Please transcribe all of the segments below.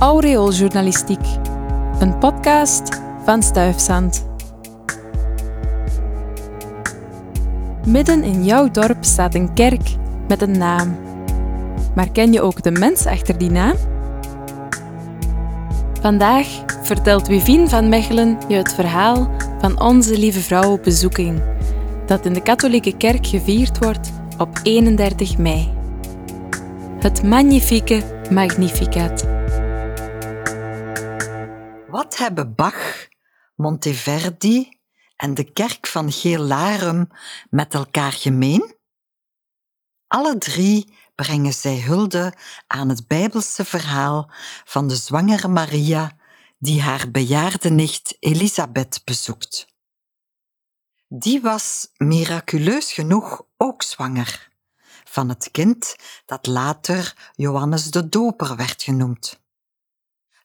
Aureooljournalistiek, een podcast van Stuifzand. Midden in jouw dorp staat een kerk met een naam. Maar ken je ook de mens achter die naam? Vandaag vertelt Wivien van Mechelen je het verhaal van Onze Lieve Vrouw op bezoeking, dat in de katholieke kerk gevierd wordt op 31 mei. Het magnifieke Magnificat. Wat hebben Bach, Monteverdi en de kerk van Gelarum met elkaar gemeen? Alle drie brengen zij hulde aan het Bijbelse verhaal van de zwangere Maria die haar bejaarde nicht Elisabeth bezoekt. Die was miraculeus genoeg ook zwanger van het kind dat later Johannes de Doper werd genoemd.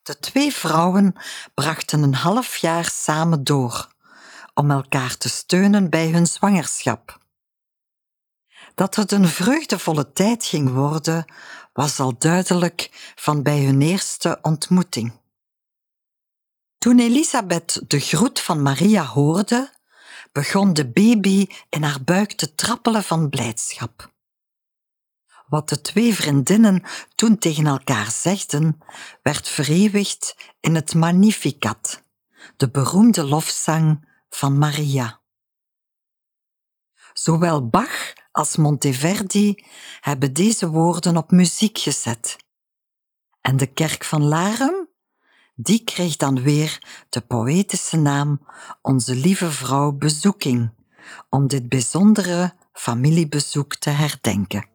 De twee vrouwen brachten een half jaar samen door om elkaar te steunen bij hun zwangerschap. Dat het een vreugdevolle tijd ging worden, was al duidelijk van bij hun eerste ontmoeting. Toen Elisabeth de groet van Maria hoorde, begon de baby in haar buik te trappelen van blijdschap. Wat de twee vriendinnen toen tegen elkaar zegden, werd verewigd in het Magnificat, de beroemde lofzang van Maria. Zowel Bach als Monteverdi hebben deze woorden op muziek gezet. En de kerk van Larum, die kreeg dan weer de poëtische naam Onze Lieve Vrouw Bezoeking, om dit bijzondere familiebezoek te herdenken.